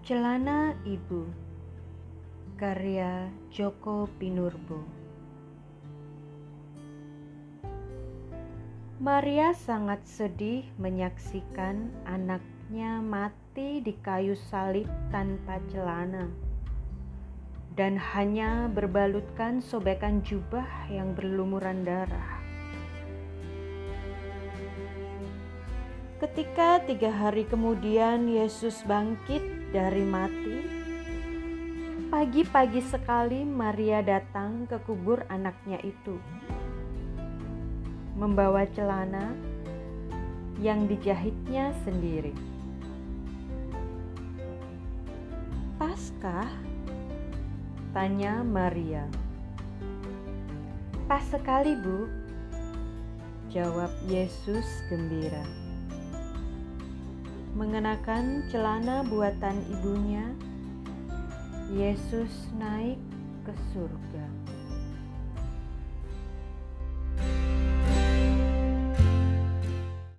Celana Ibu Karya Joko Pinurbo Maria sangat sedih menyaksikan anaknya mati di kayu salib tanpa celana dan hanya berbalutkan sobekan jubah yang berlumuran darah. Ketika tiga hari kemudian Yesus bangkit dari mati, pagi-pagi sekali Maria datang ke kubur anaknya itu, membawa celana yang dijahitnya sendiri. Paskah? Tanya Maria. Pas sekali, Bu. Jawab Yesus gembira mengenakan celana buatan ibunya, Yesus naik ke surga.